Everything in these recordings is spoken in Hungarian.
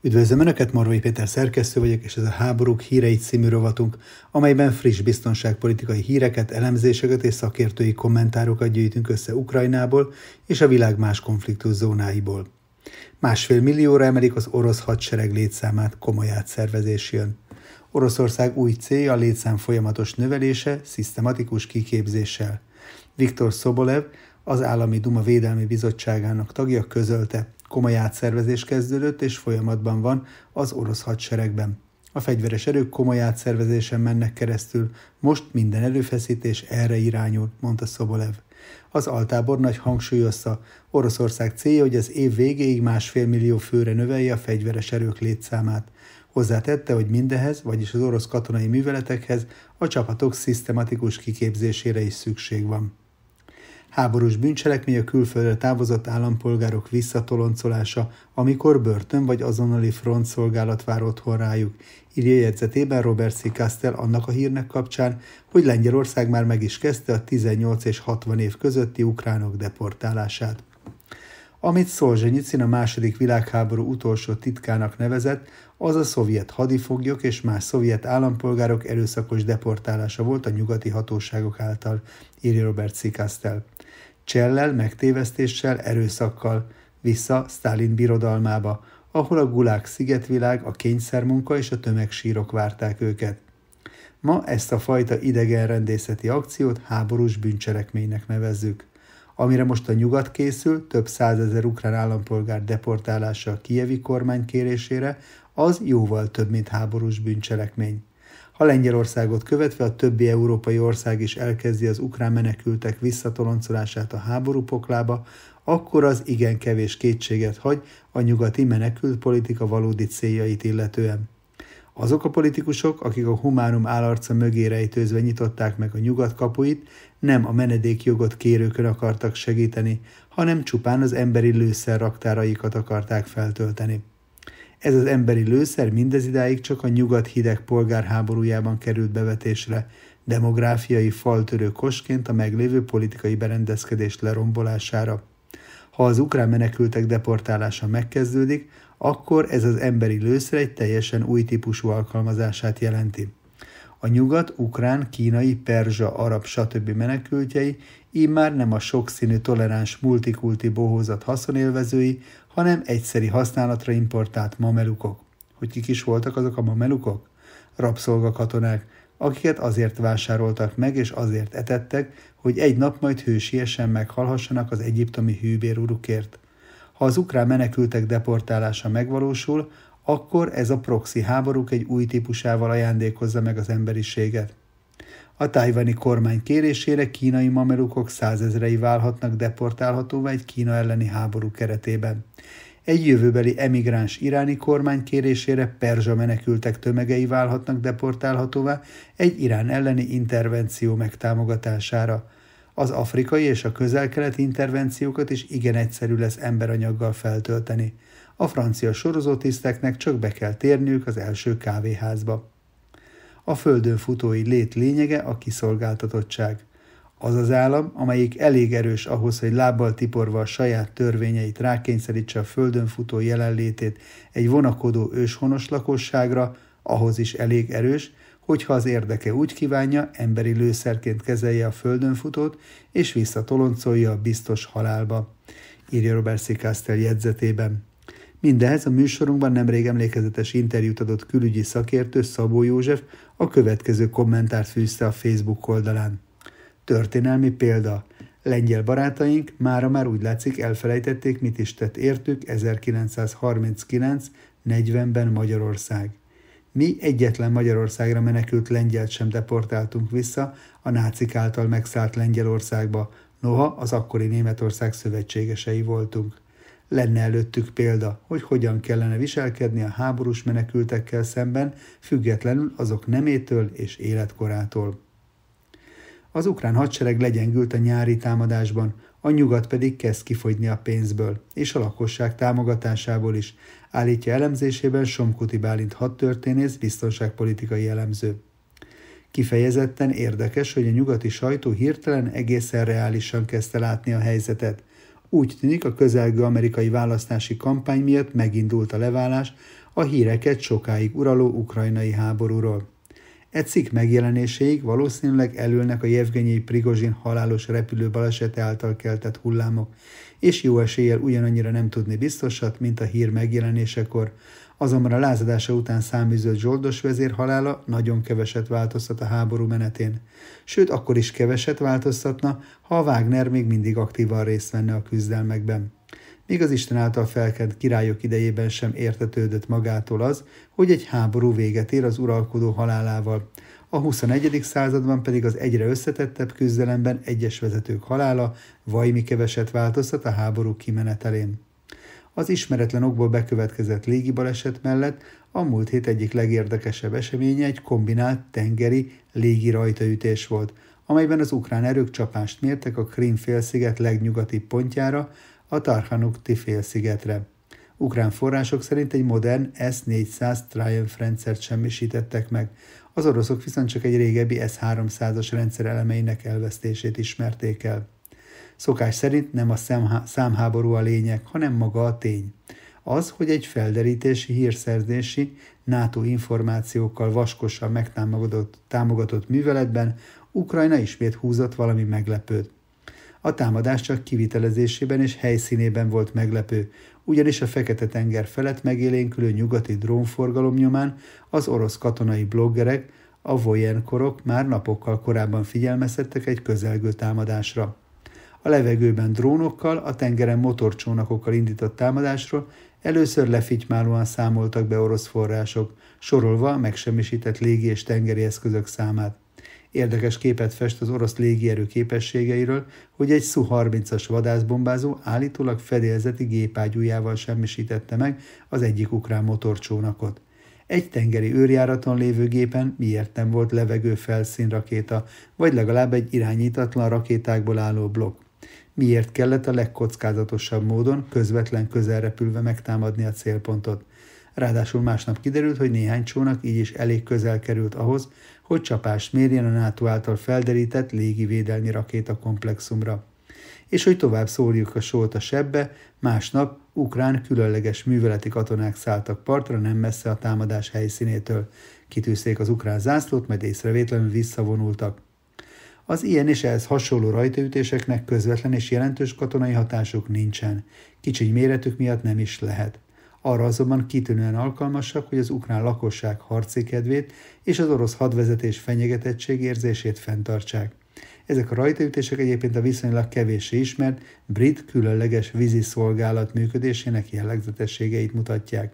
Üdvözlöm Önöket, Marvai Péter szerkesztő vagyok, és ez a Háborúk híreit című rovatunk, amelyben friss biztonságpolitikai híreket, elemzéseket és szakértői kommentárokat gyűjtünk össze Ukrajnából és a világ más konfliktus zónáiból. Másfél millióra emelik az orosz hadsereg létszámát komoly átszervezés jön. Oroszország új célja a létszám folyamatos növelése, szisztematikus kiképzéssel. Viktor Szobolev, az Állami Duma Védelmi Bizottságának tagja közölte, komoly átszervezés kezdődött és folyamatban van az orosz hadseregben. A fegyveres erők komoly átszervezésen mennek keresztül, most minden erőfeszítés erre irányul, mondta Szobolev. Az altábor nagy hangsúlyozta, Oroszország célja, hogy az év végéig másfél millió főre növelje a fegyveres erők létszámát. Hozzátette, hogy mindehez, vagyis az orosz katonai műveletekhez a csapatok szisztematikus kiképzésére is szükség van. Háborús bűncselekmény a külföldre távozott állampolgárok visszatoloncolása, amikor börtön vagy azonnali frontszolgálat vár otthon rájuk, írja jegyzetében Robert C. Castell annak a hírnek kapcsán, hogy Lengyelország már meg is kezdte a 18 és 60 év közötti ukránok deportálását. Amit Szolzsenyicin a második világháború utolsó titkának nevezett, az a szovjet hadifoglyok és más szovjet állampolgárok erőszakos deportálása volt a nyugati hatóságok által, írja Robert C. Castell. Csellel, megtévesztéssel, erőszakkal, vissza Stalin birodalmába, ahol a gulák szigetvilág, a kényszermunka és a tömegsírok várták őket. Ma ezt a fajta idegenrendészeti akciót háborús bűncselekménynek nevezzük. Amire most a nyugat készül, több százezer ukrán állampolgár deportálása a kievi kormány kérésére, az jóval több, mint háborús bűncselekmény. Ha Lengyelországot követve a többi európai ország is elkezdi az ukrán menekültek visszatoloncolását a háború poklába, akkor az igen kevés kétséget hagy a nyugati menekült politika valódi céljait illetően. Azok a politikusok, akik a humánum állarca mögé rejtőzve nyitották meg a nyugat kapuit, nem a menedékjogot kérőkön akartak segíteni, hanem csupán az emberi lőszer raktáraikat akarták feltölteni. Ez az emberi lőszer mindezidáig csak a nyugat hideg polgárháborújában került bevetésre, demográfiai faltörő kosként a meglévő politikai berendezkedés lerombolására. Ha az ukrán menekültek deportálása megkezdődik, akkor ez az emberi lőszer egy teljesen új típusú alkalmazását jelenti. A nyugat, ukrán, kínai, perzsa, arab, stb. menekültjei immár nem a sokszínű toleráns multikulti bohózat haszonélvezői, hanem egyszeri használatra importált mamelukok. Hogy kik is voltak azok a mamelukok? Rabszolgakatonák, akiket azért vásároltak meg és azért etettek, hogy egy nap majd hősiesen meghalhassanak az egyiptomi hűbérurukért. Ha az ukrán menekültek deportálása megvalósul, akkor ez a proxy háborúk egy új típusával ajándékozza meg az emberiséget. A tájvani kormány kérésére kínai mamelukok százezrei válhatnak deportálhatóvá egy Kína elleni háború keretében. Egy jövőbeli emigráns iráni kormány kérésére perzsa menekültek tömegei válhatnak deportálhatóvá egy Irán elleni intervenció megtámogatására. Az afrikai és a közel-keleti intervenciókat is igen egyszerű lesz emberanyaggal feltölteni. A francia sorozótiszteknek csak be kell térniük az első kávéházba. A földön futói lét lényege a kiszolgáltatottság. Az az állam, amelyik elég erős ahhoz, hogy lábbal tiporva a saját törvényeit rákényszerítse a földön futó jelenlétét egy vonakodó őshonos lakosságra, ahhoz is elég erős, hogyha az érdeke úgy kívánja, emberi lőszerként kezelje a földön futót, és visszatoloncolja a biztos halálba, írja Robert C. Castell jegyzetében. Mindehez a műsorunkban nemrég emlékezetes interjút adott külügyi szakértő Szabó József a következő kommentárt fűzte a Facebook oldalán. Történelmi példa. Lengyel barátaink mára már úgy látszik elfelejtették, mit is tett értük 1939-40-ben Magyarország. Mi egyetlen Magyarországra menekült lengyelt sem deportáltunk vissza a nácik által megszállt Lengyelországba, noha az akkori Németország szövetségesei voltunk. Lenne előttük példa, hogy hogyan kellene viselkedni a háborús menekültekkel szemben, függetlenül azok nemétől és életkorától. Az ukrán hadsereg legyengült a nyári támadásban, a nyugat pedig kezd kifogyni a pénzből, és a lakosság támogatásából is, állítja elemzésében Somkuti Bálint hadtörténész, biztonságpolitikai elemző. Kifejezetten érdekes, hogy a nyugati sajtó hirtelen egészen reálisan kezdte látni a helyzetet. Úgy tűnik, a közelgő amerikai választási kampány miatt megindult a leválás a híreket sokáig uraló ukrajnai háborúról. Egy cikk megjelenéséig valószínűleg elülnek a Jevgenyi Prigozsin halálos repülő balesete által keltett hullámok, és jó eséllyel ugyanannyira nem tudni biztosat, mint a hír megjelenésekor, azonban a lázadása után száműzött zsoldos vezér halála nagyon keveset változtat a háború menetén. Sőt, akkor is keveset változtatna, ha a Wagner még mindig aktívan részt venne a küzdelmekben. Még az Isten által felkent királyok idejében sem értetődött magától az, hogy egy háború véget ér az uralkodó halálával. A 21. században pedig az egyre összetettebb küzdelemben egyes vezetők halála vajmi keveset változtat a háború kimenetelén. Az ismeretlen okból bekövetkezett légibaleset mellett a múlt hét egyik legérdekesebb eseménye egy kombinált tengeri légi rajtaütés volt, amelyben az ukrán erők csapást mértek a Krim félsziget legnyugatibb pontjára, a Tarhanukti félszigetre. Ukrán források szerint egy modern S-400 Triumph rendszert semmisítettek meg, az oroszok viszont csak egy régebbi S-300-as rendszer elemeinek elvesztését ismerték el. Szokás szerint nem a számháború a lényeg, hanem maga a tény. Az, hogy egy felderítési, hírszerzési, NATO információkkal vaskosan megtámogatott támogatott műveletben Ukrajna ismét húzott valami meglepőt. A támadás csak kivitelezésében és helyszínében volt meglepő, ugyanis a Fekete-tenger felett megélénkülő nyugati drónforgalom nyomán az orosz katonai bloggerek, a vojenkorok már napokkal korábban figyelmeztettek egy közelgő támadásra. A levegőben drónokkal, a tengeren motorcsónakokkal indított támadásról először lefitymálóan számoltak be orosz források, sorolva a megsemmisített légi és tengeri eszközök számát. Érdekes képet fest az orosz légierő képességeiről, hogy egy Su-30-as vadászbombázó állítólag fedélzeti gépágyújával semmisítette meg az egyik ukrán motorcsónakot. Egy tengeri őrjáraton lévő gépen miért nem volt levegő felszínrakéta, vagy legalább egy irányítatlan rakétákból álló blokk? Miért kellett a legkockázatosabb módon közvetlen közelrepülve megtámadni a célpontot? Ráadásul másnap kiderült, hogy néhány csónak így is elég közel került ahhoz, hogy csapást mérjen a NATO által felderített légivédelmi rakétakomplexumra. És hogy tovább szóljuk a sót a sebbe, másnap ukrán különleges műveleti katonák szálltak partra nem messze a támadás helyszínétől. Kitűzték az ukrán zászlót, majd észrevétlenül visszavonultak. Az ilyen és ehhez hasonló rajtaütéseknek közvetlen és jelentős katonai hatásuk nincsen. Kicsiny méretük miatt nem is lehet. Arra azonban kitűnően alkalmasak, hogy az ukrán lakosság harci kedvét és az orosz hadvezetés fenyegetettség érzését fenntartsák. Ezek a rajtaütések egyébként a viszonylag kevéssé ismert brit különleges vízi szolgálat működésének jellegzetességeit mutatják.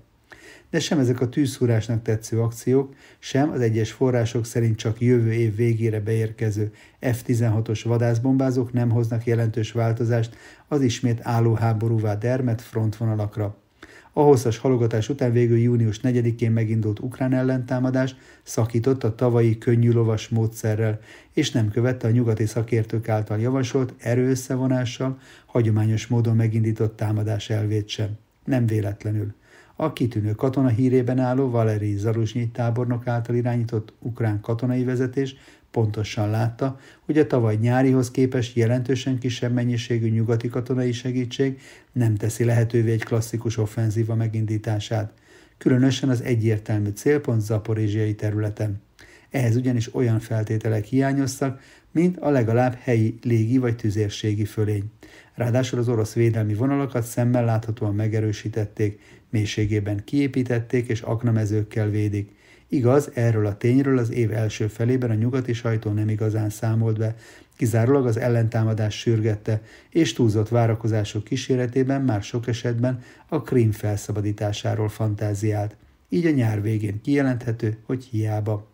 De sem ezek a tűzszúrásnak tetsző akciók, sem az egyes források szerint csak jövő év végére beérkező F-16-os vadászbombázók nem hoznak jelentős változást az ismét álló háborúvá dermet frontvonalakra. A hosszas halogatás után végül június 4-én megindult ukrán ellentámadás szakított a tavalyi könnyű lovas módszerrel, és nem követte a nyugati szakértők által javasolt erőösszevonással hagyományos módon megindított támadás elvét sem. Nem véletlenül. A kitűnő katona hírében álló Valeri Zaruzsnyi tábornok által irányított ukrán katonai vezetés pontosan látta, hogy a tavaly nyárihoz képest jelentősen kisebb mennyiségű nyugati katonai segítség nem teszi lehetővé egy klasszikus offenzíva megindítását, különösen az egyértelmű célpont zaporizsiai területen. Ehhez ugyanis olyan feltételek hiányoztak, mint a legalább helyi légi vagy tüzérségi fölény. Ráadásul az orosz védelmi vonalakat szemmel láthatóan megerősítették, mélységében kiépítették és aknamezőkkel védik. Igaz, erről a tényről az év első felében a nyugati sajtó nem igazán számolt be, kizárólag az ellentámadás sürgette, és túlzott várakozások kíséretében már sok esetben a Krím felszabadításáról fantáziált. Így a nyár végén kijelenthető, hogy hiába.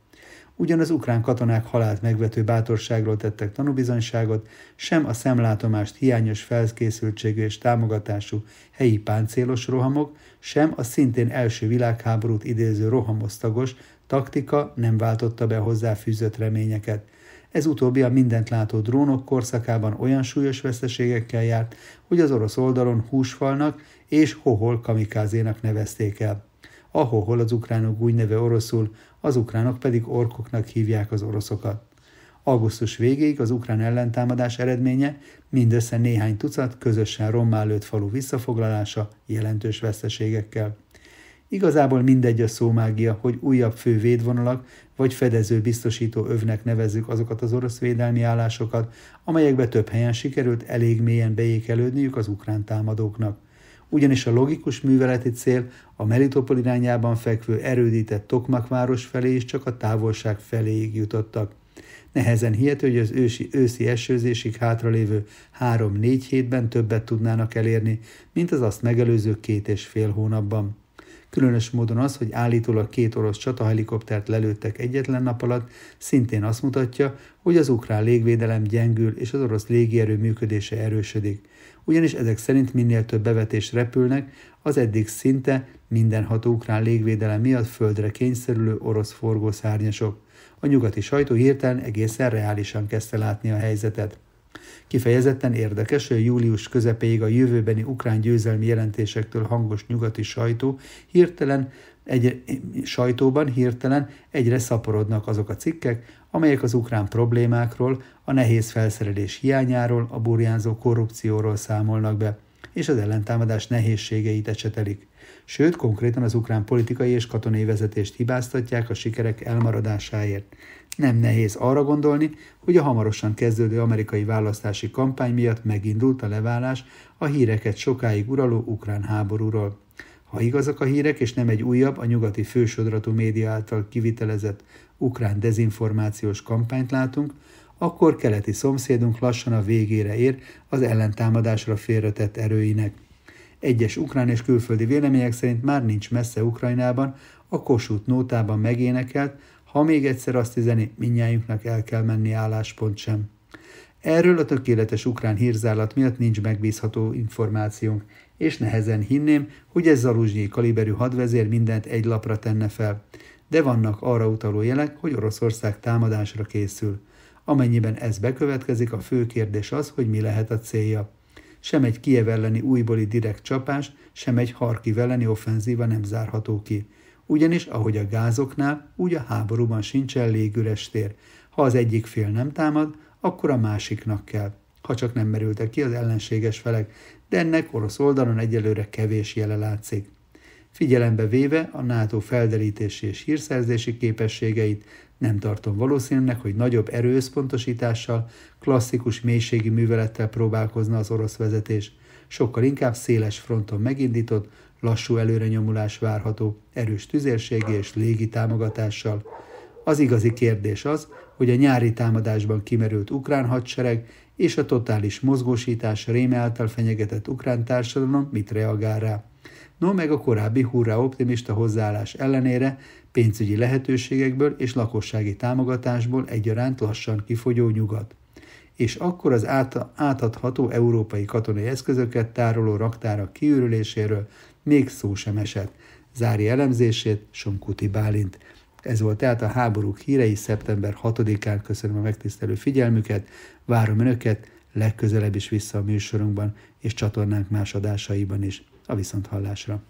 Ugyanaz ukrán katonák halált megvető bátorságról tettek tanúbizonyságot, sem a szemlátomást hiányos felkészültségű és támogatású helyi páncélos rohamok, sem a szintén első világháborút idéző rohamosztagos taktika nem váltotta be hozzá fűzött reményeket. Ez utóbbi a mindent látó drónok korszakában olyan súlyos veszteségekkel járt, hogy az orosz oldalon húsfalnak és hohol kamikázénak nevezték el. A hohol az ukránok úgy neve oroszul, az ukránok pedig orkoknak hívják az oroszokat. Augusztus végéig az ukrán ellentámadás eredménye mindössze néhány tucat közösen rommá lőtt falu visszafoglalása jelentős veszteségekkel. Igazából mindegy a szómágia, hogy újabb fő védvonalak vagy fedező biztosító övnek nevezzük azokat az orosz védelmi állásokat, amelyekbe több helyen sikerült elég mélyen beékelődniük az ukrán támadóknak. Ugyanis a logikus műveleti cél a Melitopol irányában fekvő erődített Tokmak város felé is csak a távolság feléig jutottak. Nehezen hihető, hogy az ősi, őszi esőzésig hátralévő három-négy hétben többet tudnának elérni, mint az azt megelőző két és fél hónapban. Különös módon az, hogy állítólag két orosz csatahelikoptert lelőttek egyetlen nap alatt, szintén azt mutatja, hogy az ukrán légvédelem gyengül és az orosz légierő működése erősödik. Ugyanis ezek szerint minél több bevetés repülnek, az eddig szinte mindenható ukrán légvédelem miatt földre kényszerülő orosz forgószárnyasok. A nyugati sajtó hirtelen egészen reálisan kezdte látni a helyzetet. Kifejezetten érdekes, hogy a július közepéig a jövőbeni ukrán győzelmi jelentésektől hangos nyugati sajtó hirtelen egy, sajtóban hirtelen egyre szaporodnak azok a cikkek, amelyek az ukrán problémákról, a nehéz felszerelés hiányáról, a burjánzó korrupcióról számolnak be, és az ellentámadás nehézségeit ecsetelik. Sőt, konkrétan az ukrán politikai és katonai vezetést hibáztatják a sikerek elmaradásáért. Nem nehéz arra gondolni, hogy a hamarosan kezdődő amerikai választási kampány miatt megindult a leválás a híreket sokáig uraló ukrán háborúról. Ha igazak a hírek, és nem egy újabb, a nyugati fősodratú média által kivitelezett ukrán dezinformációs kampányt látunk, akkor keleti szomszédunk lassan a végére ér az ellentámadásra félretett erőinek. Egyes ukrán és külföldi vélemények szerint már nincs messze Ukrajnában a Kossuth nótában megénekelt, ha még egyszer azt üzeni, minnyájunknak el kell menni álláspont sem. Erről a tökéletes ukrán hírzálat miatt nincs megbízható információnk, és nehezen hinném, hogy ez Zaluzsnyi kaliberű hadvezér mindent egy lapra tenne fel. De vannak arra utaló jelek, hogy Oroszország támadásra készül. Amennyiben ez bekövetkezik, a fő kérdés az, hogy mi lehet a célja. Sem egy Kiev elleni újbóli direkt csapás, sem egy Harkiv elleni offenzíva nem zárható ki. Ugyanis, ahogy a gázoknál, úgy a háborúban sincsen légüres tér. Ha az egyik fél nem támad, akkor a másiknak kell. Ha csak nem merültek ki az ellenséges felek, de ennek orosz oldalon egyelőre kevés jele látszik. Figyelembe véve a NATO felderítési és hírszerzési képességeit, nem tartom valószínűnek, hogy nagyobb erőösszpontosítással, klasszikus mélységi művelettel próbálkozna az orosz vezetés. Sokkal inkább széles fronton megindított, lassú előrenyomulás várható, erős tüzérségi és légi támogatással. Az igazi kérdés az, hogy a nyári támadásban kimerült ukrán hadsereg és a totális mozgósítás réme által fenyegetett ukrán társadalom mit reagál rá. No meg a korábbi hurrá optimista hozzáállás ellenére pénzügyi lehetőségekből és lakossági támogatásból egyaránt lassan kifogyó nyugat. És akkor az átadható európai katonai eszközöket tároló raktárak kiürüléséről még szó sem esett. Zári elemzését Somkuti Bálint. Ez volt tehát a háborúk hírei szeptember 6-án. Köszönöm a megtisztelő figyelmüket, várom Önöket legközelebb is vissza a műsorunkban és csatornánk más adásaiban is. A viszonthallásra!